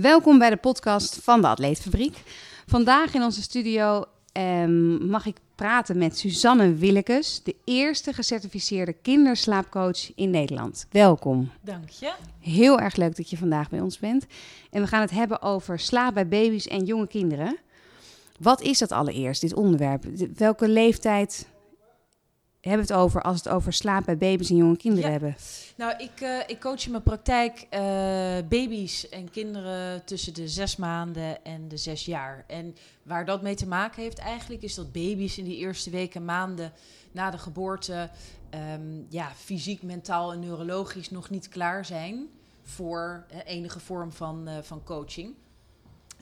Welkom bij de podcast van de Atleetfabriek. Vandaag in onze studio ehm, mag ik praten met Suzanne Willekes, de eerste gecertificeerde kinderslaapcoach in Nederland. Welkom. Dank je. Heel erg leuk dat je vandaag bij ons bent. En we gaan het hebben over slaap bij baby's en jonge kinderen. Wat is dat allereerst, dit onderwerp? De- Welke leeftijd hebben we het over als het over slaap bij baby's en jonge kinderen Ja. hebben? Nou, ik, eh, ik coach in mijn praktijk eh, baby's en kinderen tussen de zes maanden en de zes jaar. En waar dat mee te maken heeft eigenlijk, is dat baby's in die eerste weken, maanden na de geboorte, ehm, ja, fysiek, mentaal en neurologisch nog niet klaar zijn voor eh, enige vorm van, van coaching.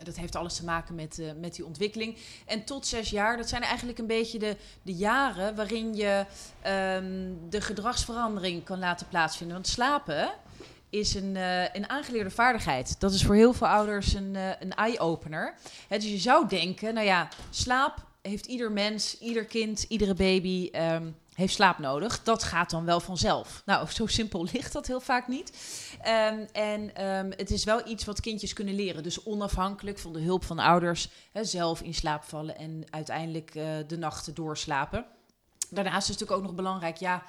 Dat heeft alles te maken met, eh, met die ontwikkeling. En tot zes jaar, dat zijn eigenlijk een beetje de, de jaren waarin je ehm, de gedragsverandering kan laten plaatsvinden. Want slapen is een, eh, een aangeleerde vaardigheid. Dat is voor heel veel ouders een, eh, een eye-opener. Dus je zou denken, nou ja, slaap heeft ieder mens, ieder kind, iedere baby ehm, heeft slaap nodig. Dat gaat dan wel vanzelf. Nou, zo simpel ligt dat heel vaak niet. Ehm, en ehm, het is wel iets wat kindjes kunnen leren. Dus onafhankelijk van de hulp van ouders hè, zelf in slaap vallen en uiteindelijk eh, de nachten doorslapen. Daarnaast is het natuurlijk ook nog belangrijk, ja,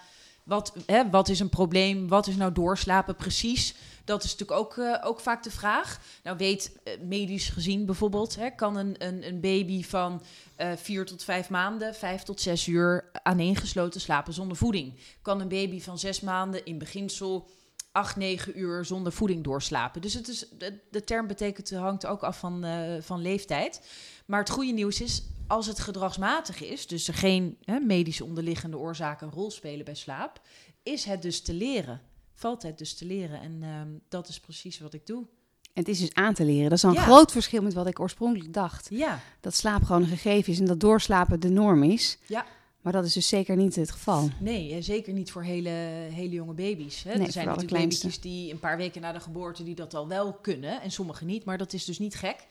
wat, hè, wat is een probleem? Wat is nou doorslapen precies? Dat is natuurlijk ook, eh, ook vaak de vraag. Nou weet, eh, medisch gezien bijvoorbeeld, hè, kan een, een, een baby van eh vier tot vijf maanden, vijf tot zes uur aaneengesloten slapen zonder voeding. Kan een baby van zes maanden in beginsel acht, negen uur zonder voeding doorslapen. Dus het is, de, term betekent, hangt ook af van, van leeftijd. Maar het goede nieuws is, als het gedragsmatig is, dus er geen hè, medische onderliggende oorzaken een rol spelen bij slaap, is het dus te leren. Valt het dus te leren. En ehm, dat is precies wat ik doe. Het is dus aan te leren. Dat is een Ja. groot verschil met wat ik oorspronkelijk dacht. Ja, Dat slaap gewoon een gegeven is en dat doorslapen de norm is. Ja. Maar dat is dus zeker niet het geval. nee, zeker niet voor hele, hele jonge baby's. Hè. Nee, er zijn natuurlijk baby's die een paar weken na de geboorte die dat al wel kunnen en sommige niet. Maar dat is dus niet gek.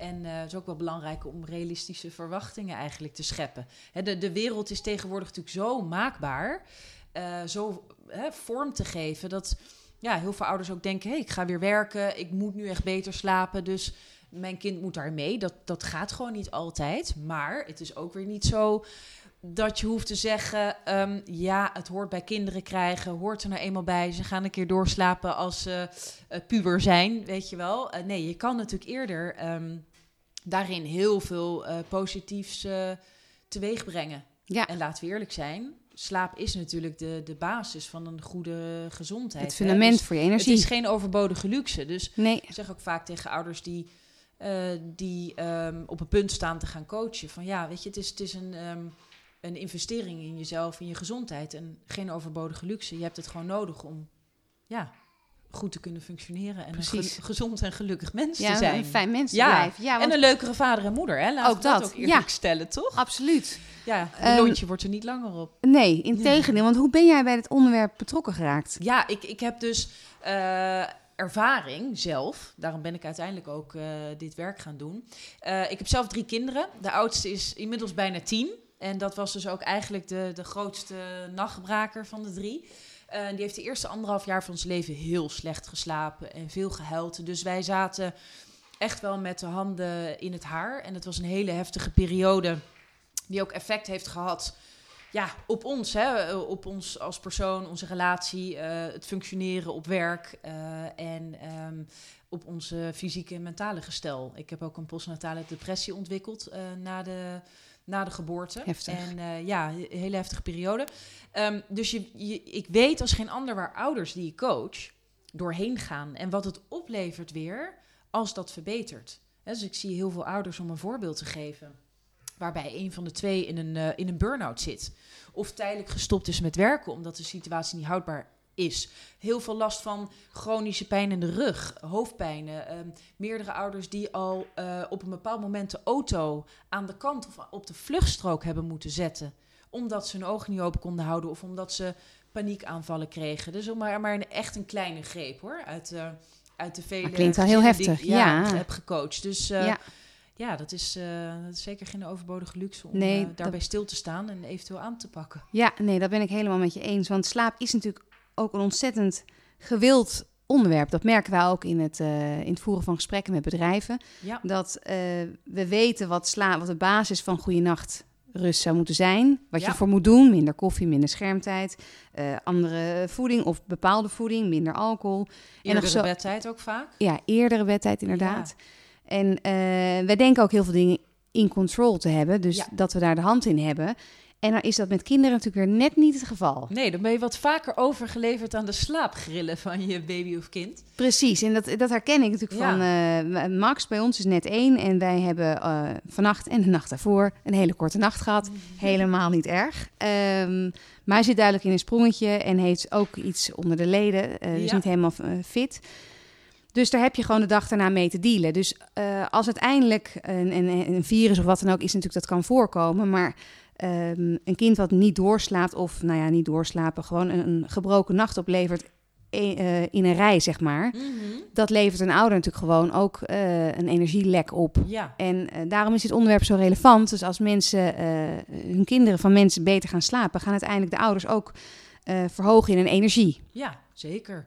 En eh, het is ook wel belangrijk om realistische verwachtingen eigenlijk te scheppen. De, de wereld is tegenwoordig natuurlijk zo maakbaar, eh, zo vorm te geven dat ja, heel veel ouders ook denken: hé, ik ga weer werken, ik moet nu echt beter slapen, dus mijn kind moet daar mee. Dat, dat gaat gewoon niet altijd. Maar het is ook weer niet zo dat je hoeft te zeggen: ehm, ja, het hoort bij kinderen krijgen, hoort er nou eenmaal bij. Ze gaan een keer doorslapen als ze eh, puber zijn, weet je wel. Nee, je kan natuurlijk eerder ehm, daarin heel veel eh, positiefs eh, teweeg brengen. Ja, En laten we eerlijk zijn, slaap is natuurlijk de, de basis van een goede gezondheid. het fundament Dus voor je het energie. is geen overbodige luxe. Dus Nee, ik zeg ook vaak tegen ouders die, eh, die ehm, op een punt staan te gaan coachen. Van ja, weet je, het is, het is een, ehm, een investering in jezelf, in je gezondheid. En geen overbodige luxe. Je hebt het gewoon nodig om ja, goed te kunnen functioneren. En Precies. gezond en gelukkig mens ja, te zijn. een fijn mens Ja, blijven. Ja, want en een leukere vader en moeder, hè? Laten Ook we dat, dat, ook eerlijk ja. stellen, toch? absoluut. Ja, een lontje wordt er niet langer op. Nee, in tegendeel. Want hoe ben jij bij dit onderwerp betrokken geraakt? Ja, ik, ik heb dus eh, ervaring zelf. Daarom ben ik uiteindelijk ook eh, dit werk gaan doen. Eh, ik heb zelf drie kinderen. De oudste is inmiddels bijna tien. En dat was dus ook eigenlijk de, de grootste nachtbraker van de drie. Eh, die heeft de eerste anderhalf jaar van zijn leven heel slecht geslapen en veel gehuild. Dus wij zaten echt wel met de handen in het haar. En het was een hele heftige periode die ook effect heeft gehad ja, op ons, hè, eh, op ons als persoon, onze relatie, eh, het functioneren op werk en ehm, op onze fysieke en mentale gestel. Ik heb ook een postnatale depressie ontwikkeld na, de, na de geboorte. Heftig. En eh, ja, een hele heftige periode. Ehm, dus je, je, ik weet als geen ander waar ouders die ik coach doorheen gaan en wat het oplevert weer als dat verbetert. Dus ik zie heel veel ouders om een voorbeeld te geven waarbij een van de twee in een, eh, in een burn-out zit. Of tijdelijk gestopt is met werken omdat de situatie niet houdbaar is. Heel veel last van chronische pijn in de rug, hoofdpijnen. ehm, meerdere ouders die al eh, op een bepaald moment de auto aan de kant of op de vluchtstrook hebben moeten zetten. Omdat ze hun ogen niet open konden houden of omdat ze paniekaanvallen kregen. Dus maar, maar een, echt een kleine greep hoor. Uit, eh, uit de vele Maar klinkt wel heel heftig, ik, ja, ja. heb gecoacht. Dus eh, ja. ja, dat is, dat is zeker geen overbodige luxe om Nee, dat- daarbij stil te staan en eventueel aan te pakken. ja, nee, dat ben ik helemaal met je eens. Want slaap is natuurlijk ook een ontzettend gewild onderwerp. Dat merken wij ook in het, eh, in het voeren van gesprekken met bedrijven. Ja. Dat eh, we weten wat, sla wat de basis van goede nachtrust zou moeten zijn. Wat Ja. je ervoor moet doen. Minder koffie, minder schermtijd. eh, andere voeding of bepaalde voeding. Minder alcohol. Eerdere zo- bedtijd ook vaak. Ja, eerdere bedtijd inderdaad. En wij denken ook heel veel dingen in control te hebben. Dus dat we daar de hand in hebben. En dan is dat met kinderen natuurlijk weer net niet het geval. Nee, dan ben je wat vaker overgeleverd aan de slaapgrillen van je baby of kind. Precies, en dat, dat herken ik natuurlijk Ja. van eh, Max. Bij ons is net één en wij hebben eh, vannacht en de nacht daarvoor een hele korte nacht gehad. Helemaal niet erg. Ehm, maar hij zit duidelijk in een sprongetje en heeft ook iets onder de leden. eh dus Ja. niet helemaal fit. Dus daar heb je gewoon de dag daarna mee te dealen. Dus als uiteindelijk een, een, een virus of wat dan ook is, natuurlijk dat kan voorkomen. Maar ehm, een kind wat niet doorslaapt, of nou ja, niet doorslapen, gewoon een, een gebroken nacht oplevert e- eh, in een rij, zeg maar. Mhm. Dat levert een ouder natuurlijk gewoon ook eh, een energielek op. Ja, En eh, daarom is dit onderwerp zo relevant. Dus als mensen, hun kinderen van mensen beter gaan slapen, gaan uiteindelijk de ouders ook verhogen in hun energie. ja, zeker.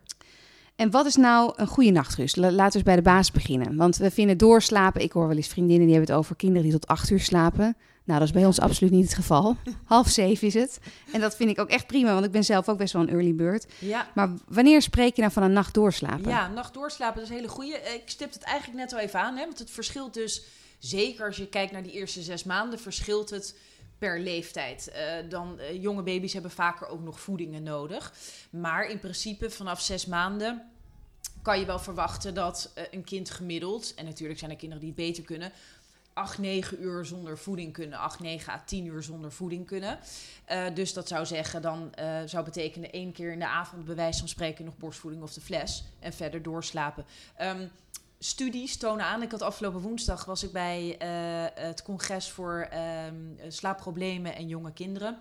En wat is nou een goede nachtrust? La- laten we eens bij de basis beginnen. Want we vinden doorslapen, ik hoor wel eens vriendinnen die hebben het over kinderen die tot acht uur slapen. Nou, dat is bij ons absoluut niet het geval. Half zeven is het. En dat vind ik ook echt prima, want ik ben zelf ook best wel een early bird. Ja, Maar wanneer spreek je nou van een nacht doorslapen? Ja, nacht doorslapen, dat is een hele goeie. Ik stip het eigenlijk net al even aan, hè, want het verschilt dus, zeker als je kijkt naar die eerste zes maanden, verschilt het per leeftijd. Eh, dan, eh, jonge baby's hebben vaker ook nog voedingen nodig. Maar in principe vanaf zes maanden kan je wel verwachten dat eh, een kind gemiddeld, en natuurlijk zijn er kinderen die het beter kunnen, 8, 9 uur zonder voeding kunnen. 8, 9 à 10 uur zonder voeding kunnen. Eh, dus dat zou zeggen, dan eh, zou betekenen één keer in de avond bij wijze van spreken nog borstvoeding of de fles. En verder doorslapen. Ehm, studies tonen aan. Ik had afgelopen woensdag was ik bij eh, het congres voor ehm, slaapproblemen en jonge kinderen.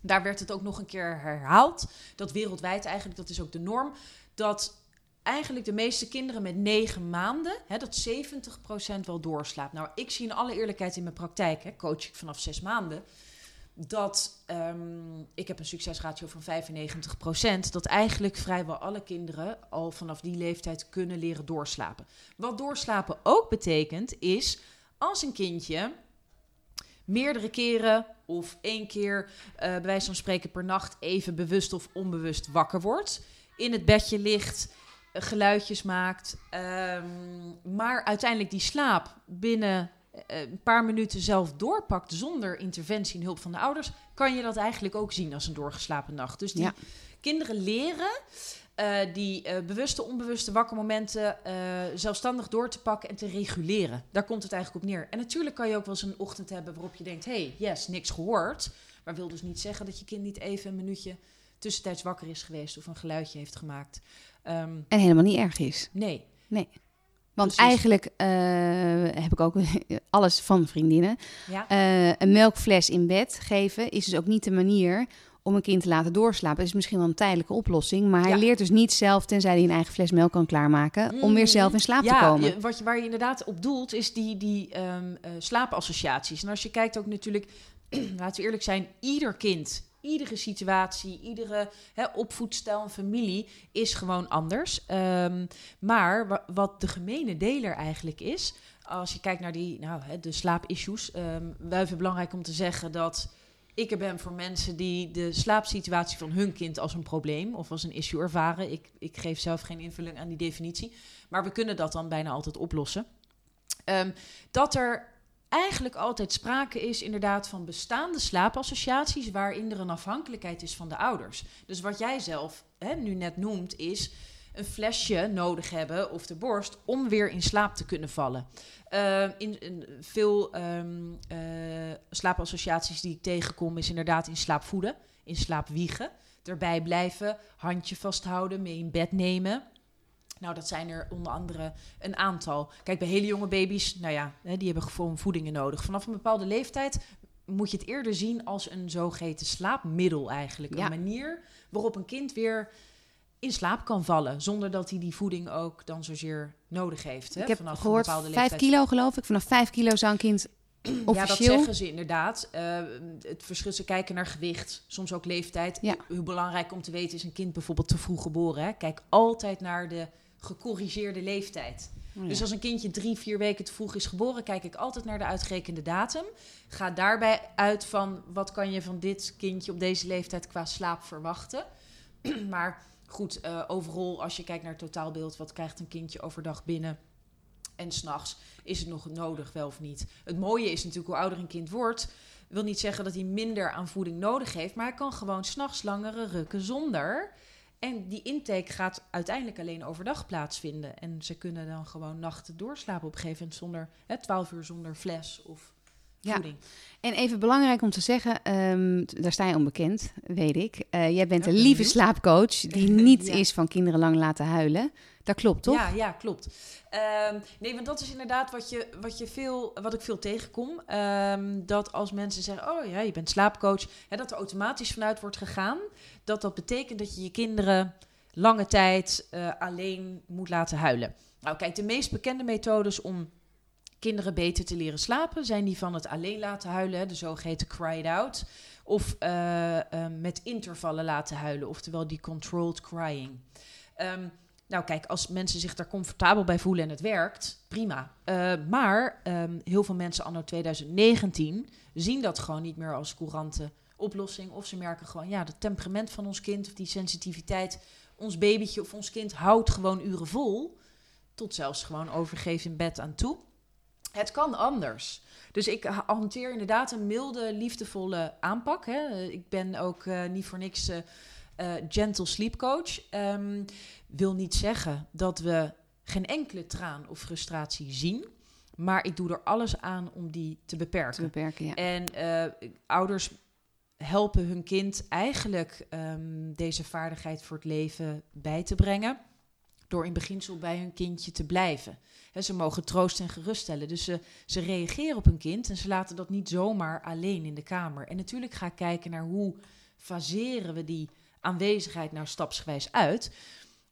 Daar werd het ook nog een keer herhaald. Dat wereldwijd eigenlijk, dat is ook de norm. Dat eigenlijk de meeste kinderen met negen maanden, hè, dat 70% wel doorslaapt. Nou, ik zie in alle eerlijkheid in mijn praktijk, hè, coach ik vanaf zes maanden, dat ehm, ik heb een succesratio van 95%, dat eigenlijk vrijwel alle kinderen al vanaf die leeftijd kunnen leren doorslapen. Wat doorslapen ook betekent, is als een kindje meerdere keren of één keer, eh bij wijze van spreken per nacht, even bewust of onbewust wakker wordt, in het bedje ligt, geluidjes maakt, ehm, maar uiteindelijk die slaap binnen eh, een paar minuten zelf doorpakt zonder interventie en hulp van de ouders, kan je dat eigenlijk ook zien als een doorgeslapen nacht. Dus die Ja. kinderen leren eh, die eh, bewuste, onbewuste wakkermomenten eh zelfstandig door te pakken en te reguleren. Daar komt het eigenlijk op neer. En natuurlijk kan je ook wel eens een ochtend hebben waarop je denkt: hey, yes, niks gehoord. Maar wil dus niet zeggen dat je kind niet even een minuutje tussentijds wakker is geweest of een geluidje heeft gemaakt. Ehm, En helemaal niet erg is. nee. Want Precies. eigenlijk eh, heb ik ook alles van vriendinnen. Ja. Eh, een melkfles in bed geven is dus ook niet de manier om een kind te laten doorslapen. Het is misschien wel een tijdelijke oplossing, maar hij Ja. leert dus niet zelf, tenzij hij een eigen fles melk kan klaarmaken, om weer zelf in slaap ja, te komen. je- wat je, waar je inderdaad op doelt, is die, die ehm, eh, slaapassociaties. En als je kijkt ook natuurlijk, laten we eerlijk zijn, ieder kind, iedere situatie, iedere hè, opvoedstijl en familie is gewoon anders. Ehm, maar wa- wat de gemene deler eigenlijk is, als je kijkt naar die, nou, hè, de slaapissues, vinden het belangrijk om te zeggen dat ik er ben voor mensen die de slaapsituatie van hun kind als een probleem of als een issue ervaren. Ik, ik geef zelf geen invulling aan die definitie. Maar we kunnen dat dan bijna altijd oplossen. Ehm, dat er eigenlijk altijd sprake is inderdaad van bestaande slaapassociaties waarin er een afhankelijkheid is van de ouders. Dus wat jij zelf hè, nu net noemt is een flesje nodig hebben of de borst om weer in slaap te kunnen vallen. Ehm, in, veel ehm, eh, slaapassociaties die ik tegenkom is inderdaad in slaap voeden, in slaap wiegen, erbij blijven, handje vasthouden, mee in bed nemen. Nou, dat zijn er onder andere een aantal. Kijk, bij hele jonge baby's, nou ja, die hebben gewoon voedingen nodig. Vanaf een bepaalde leeftijd moet je het eerder zien als een zogeheten slaapmiddel eigenlijk. Ja. Een manier waarop een kind weer in slaap kan vallen, zonder dat hij die voeding ook dan zozeer nodig heeft. Hè, ik heb vanaf gehoord een vijf kilo geloof ik. Vanaf vijf kilo zou een kind Officieel? Ja, dat zeggen ze inderdaad. Uh, het verschil, ze kijken naar gewicht, soms ook leeftijd. Ja. Hoe belangrijk om te weten is een kind bijvoorbeeld te vroeg geboren. Hè? Kijk altijd naar de gecorrigeerde leeftijd. Oh ja. Dus als een kindje drie, vier weken te vroeg is geboren, kijk ik altijd naar de uitgerekende datum. Ga daarbij uit van wat kan je van dit kindje op deze leeftijd qua slaap verwachten. maar goed, uh, overal als je kijkt naar het totaalbeeld, wat krijgt een kindje overdag binnen en s'nachts, is het nog nodig wel of niet? Het mooie is natuurlijk hoe ouder een kind wordt, wil niet zeggen dat hij minder aan voeding nodig heeft, maar hij kan gewoon s'nachts langere rukken zonder. En die intake gaat uiteindelijk alleen overdag plaatsvinden. En ze kunnen dan gewoon nachten doorslapen op een gegeven moment zonder hè, 12 uur zonder fles of Ja. En even belangrijk om te zeggen, ehm, daar sta je onbekend, weet ik. Eh, jij bent een lieve slaapcoach die niet Ja. is van kinderen lang laten huilen. Dat klopt, toch? Ja, ja, klopt. Ehm, nee, want dat is inderdaad wat, je, wat, je veel, wat ik veel tegenkom. Ehm, dat als mensen zeggen, oh ja, je bent slaapcoach, hè, dat er automatisch vanuit wordt gegaan. Dat dat betekent dat je je kinderen lange tijd eh, alleen moet laten huilen. Nou, kijk, de meest bekende methodes om kinderen beter te leren slapen zijn die van het alleen laten huilen, de zogeheten cried out. Of eh, eh, met intervallen laten huilen, oftewel die controlled crying. Ehm, nou, kijk, als mensen zich daar comfortabel bij voelen en het werkt, prima. Eh, maar ehm, heel veel mensen anno 2019 zien dat gewoon niet meer als courante oplossing. Of ze merken gewoon, ja, het temperament van ons kind of die sensitiviteit, ons babytje of ons kind houdt gewoon uren vol. Tot zelfs gewoon overgeven in bed aan toe. Het kan anders. Dus ik ha- hanteer inderdaad een milde, liefdevolle aanpak. Hè. Ik ben ook eh, niet voor niks eh, gentle sleep coach. Ehm, wil niet zeggen dat we geen enkele traan of frustratie zien. Maar ik doe er alles aan om die te beperken. Te beperken, ja. En ouders helpen hun kind eigenlijk ehm, deze vaardigheid voor het leven bij te brengen. Door in beginsel bij hun kindje te blijven. Ze mogen troosten en geruststellen. Dus ze, ze reageren op hun kind en ze laten dat niet zomaar alleen in de kamer. En natuurlijk ga ik kijken naar hoe faseren we die aanwezigheid nou stapsgewijs uit.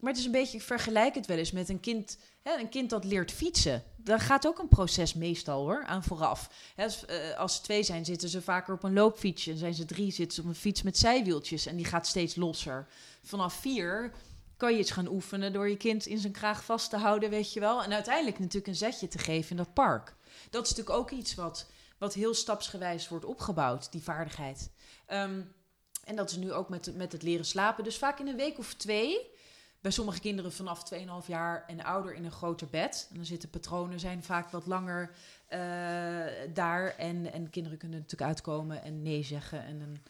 Maar het is een beetje, ik vergelijk het wel eens met een kind, een kind dat leert fietsen. Daar gaat ook een proces meestal hoor, aan vooraf. Als, eh, als ze twee zijn, zitten ze vaker op een loopfietsje. En zijn ze drie, zitten ze op een fiets met zijwieltjes. En die gaat steeds losser. Vanaf vier kan je iets gaan oefenen door je kind in zijn kraag vast te houden, weet je wel. En uiteindelijk natuurlijk een zetje te geven in dat park. Dat is natuurlijk ook iets wat, wat heel stapsgewijs wordt opgebouwd, die vaardigheid. Ehm, en dat is nu ook met, met het leren slapen. Dus vaak in een week of twee bij sommige kinderen vanaf 2,5 jaar en ouder in een groter bed. En dan zitten patronen zijn vaak wat langer eh, daar. En, en kinderen kunnen natuurlijk uitkomen en nee zeggen en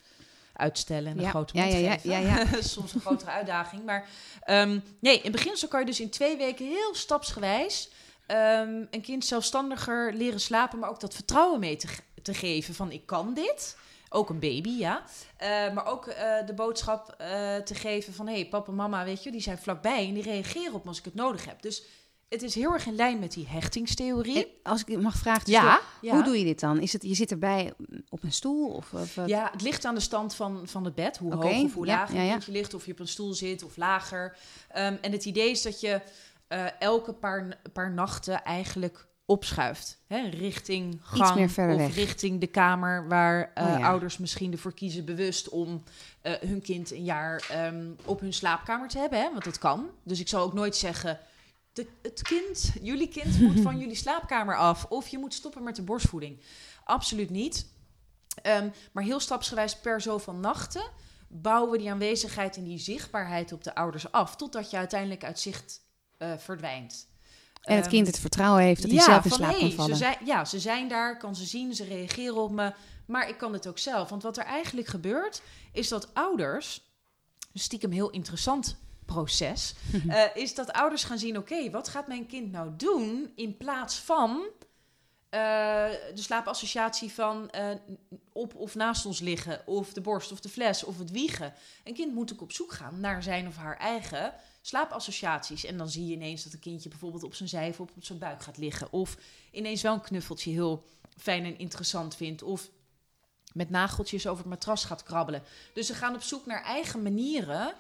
uitstellen en een Ja, grote ja, mond ja, ja, soms een grotere uitdaging. Maar ehm, nee, in beginsel kan je dus in twee weken heel stapsgewijs... ehm, een kind zelfstandiger leren slapen, maar ook dat vertrouwen mee te, ge- te geven van ik kan dit. Ook een baby, ja. Eh, maar ook eh, de boodschap eh, te geven van... hé, hey, papa en mama, weet je, die zijn vlakbij... en die reageren op me als ik het nodig heb. Dus het is heel erg in lijn met die hechtingstheorie. En als ik mag vragen, ja, ja. hoe doe je dit dan? Is het, je zit erbij op een stoel? Of, of? Ja, het ligt aan de stand van, van het bed. Hoe hoog of hoe ja, laag ja, kindje ligt. Of je op een stoel zit of lager. Ehm, en het idee is dat je eh, elke paar, paar nachten eigenlijk opschuift. Hè, richting gang of weg. richting de kamer... waar eh, Oh ja. ouders misschien ervoor kiezen bewust... om eh, hun kind een jaar ehm, op hun slaapkamer te hebben. Hè, want dat kan. Dus ik zal ook nooit zeggen... De, het kind, jullie kind moet van jullie slaapkamer af. Of je moet stoppen met de borstvoeding. Absoluut niet. Ehm, maar heel stapsgewijs per zoveel nachten bouwen we die aanwezigheid en die zichtbaarheid op de ouders af. Totdat je uiteindelijk uit zicht eh, verdwijnt. En het Ehm, kind het vertrouwen heeft dat hij ja, zelf in van, slaap hey, kan Ze vallen. zijn, ja, ze zijn daar, kan ze zien, ze reageren op me. Maar ik kan het ook zelf. Want wat er eigenlijk gebeurt, is dat ouders... Stiekem heel interessant proces... eh, is dat ouders gaan zien... oké, wat gaat mijn kind nou doen... in plaats van eh, de slaapassociatie van eh, op of naast ons liggen... of de borst of de fles of het wiegen. Een kind moet ook op zoek gaan naar zijn of haar eigen slaapassociaties. En dan zie je ineens dat een kindje bijvoorbeeld op zijn zij of op zijn buik gaat liggen. Of ineens wel een knuffeltje heel fijn en interessant vindt. Of met nageltjes over het matras gaat krabbelen. Dus ze gaan op zoek naar eigen manieren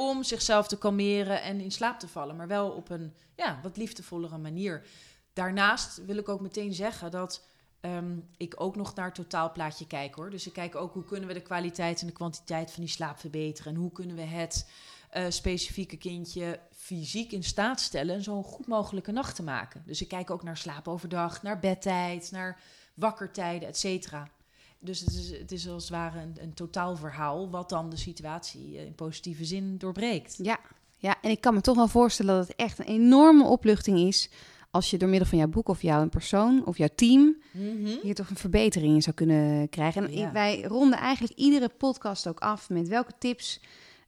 om zichzelf te kalmeren en in slaap te vallen. Maar wel op een ja, wat liefdevollere manier. Daarnaast wil ik ook meteen zeggen dat ehm, ik ook nog naar het totaalplaatje kijk hoor. Dus ik kijk ook hoe kunnen we de kwaliteit en de kwantiteit van die slaap verbeteren. En hoe kunnen we het eh, specifieke kindje fysiek in staat stellen zo'n goed mogelijke nacht te maken. Dus ik kijk ook naar slaap overdag, naar bedtijd, naar wakkertijden, et cetera. Dus het is, het is als het ware een, een totaalverhaal wat dan de situatie eh, in positieve zin doorbreekt. Ja, ja, en ik kan me toch wel voorstellen dat het echt een enorme opluchting is als je door middel van jouw boek of jouw persoon of jouw team hier toch een verbetering in zou kunnen krijgen. En Ja. wij ronden eigenlijk iedere podcast ook af met welke tips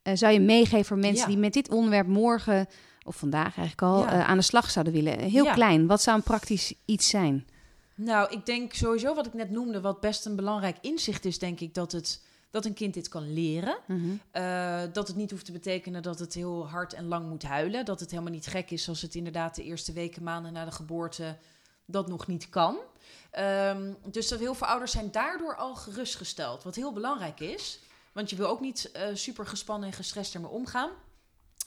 eh, zou je meegeven voor mensen Ja. die met dit onderwerp morgen of vandaag eigenlijk al Ja. eh, aan de slag zouden willen. Heel klein, wat zou een praktisch iets zijn? Nou, ik denk sowieso wat ik net noemde, wat best een belangrijk inzicht is, denk ik, dat, het, dat een kind dit kan leren. Mhm. Eh, dat het niet hoeft te betekenen dat het heel hard en lang moet huilen. Dat het helemaal niet gek is als het inderdaad de eerste weken, maanden na de geboorte dat nog niet kan. Ehm, dus dat heel veel ouders zijn daardoor al gerustgesteld. Wat heel belangrijk is. Want je wil ook niet eh, super gespannen en gestrest ermee omgaan.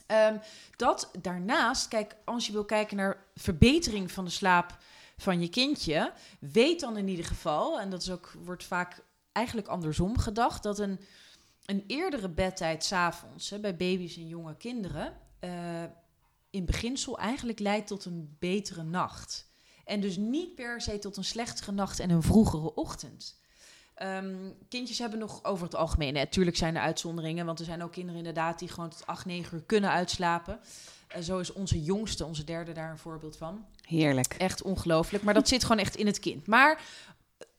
Ehm, dat daarnaast, kijk, als je wil kijken naar verbetering van de slaap van je kindje, weet dan in ieder geval, en dat is ook, wordt vaak eigenlijk andersom gedacht, dat een, een eerdere bedtijd s'avonds bij baby's en jonge kinderen eh, in beginsel eigenlijk leidt tot een betere nacht. En dus niet per se tot een slechtere nacht en een vroegere ochtend. Ehm, kindjes hebben nog over het algemeen, natuurlijk zijn er uitzonderingen, want er zijn ook kinderen inderdaad die gewoon tot 8, 9 uur kunnen uitslapen. Eh, zo is onze jongste, onze derde, daar een voorbeeld van. Heerlijk. Echt ongelooflijk. Maar dat zit gewoon echt in het kind. Maar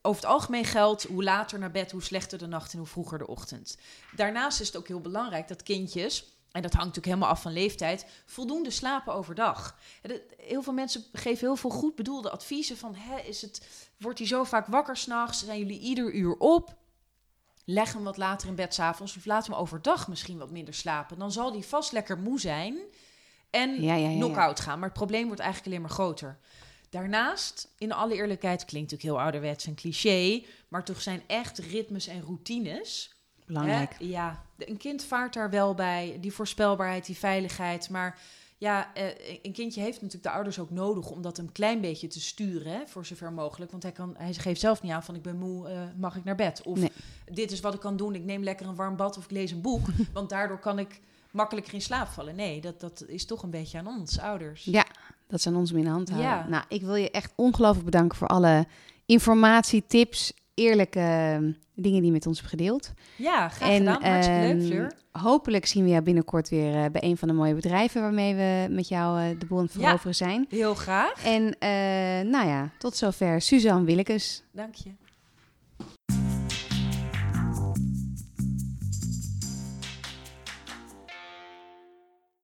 over het algemeen geldt, hoe later naar bed, hoe slechter de nacht en hoe vroeger de ochtend. Daarnaast is het ook heel belangrijk dat kindjes, en dat hangt natuurlijk helemaal af van leeftijd, voldoende slapen overdag. Heel veel mensen geven heel veel goed bedoelde adviezen van, hè, is het, wordt hij zo vaak wakker s'nachts? Zijn jullie ieder uur op? Leg hem wat later in bed s'avonds of laat hem overdag misschien wat minder slapen. Dan zal hij vast lekker moe zijn en Ja, ja, ja, ja. knock-out gaan. Maar het probleem wordt eigenlijk alleen maar groter. Daarnaast, in alle eerlijkheid, klinkt natuurlijk heel ouderwets en cliché, maar toch zijn echt ritmes en routines. Belangrijk. Hè? Ja, een kind vaart daar wel bij. Die voorspelbaarheid, die veiligheid. Maar ja, eh, een kindje heeft natuurlijk de ouders ook nodig om dat een klein beetje te sturen, hè, voor zover mogelijk. Want hij, kan, hij geeft zelf niet aan van ik ben moe, eh, mag ik naar bed? Of Nee. dit is wat ik kan doen, ik neem lekker een warm bad of ik lees een boek. want daardoor kan ik makkelijker in slaap vallen. Nee, dat, dat is toch een beetje aan ons, ouders. Ja, dat zijn ons om in de hand houden. Ja. Nou, ik wil je echt ongelooflijk bedanken voor alle informatie, tips, eerlijke eh, dingen die je met ons hebt gedeeld. Ja, graag gedaan. Hartstikke leuk, ehm, Fleur. Hopelijk zien we jou binnenkort weer eh, bij een van de mooie bedrijven waarmee we met jou eh, de boel aan het Ja. veroveren zijn. Heel graag. En eh, nou ja, tot zover Suzanne Willekes. Dank je.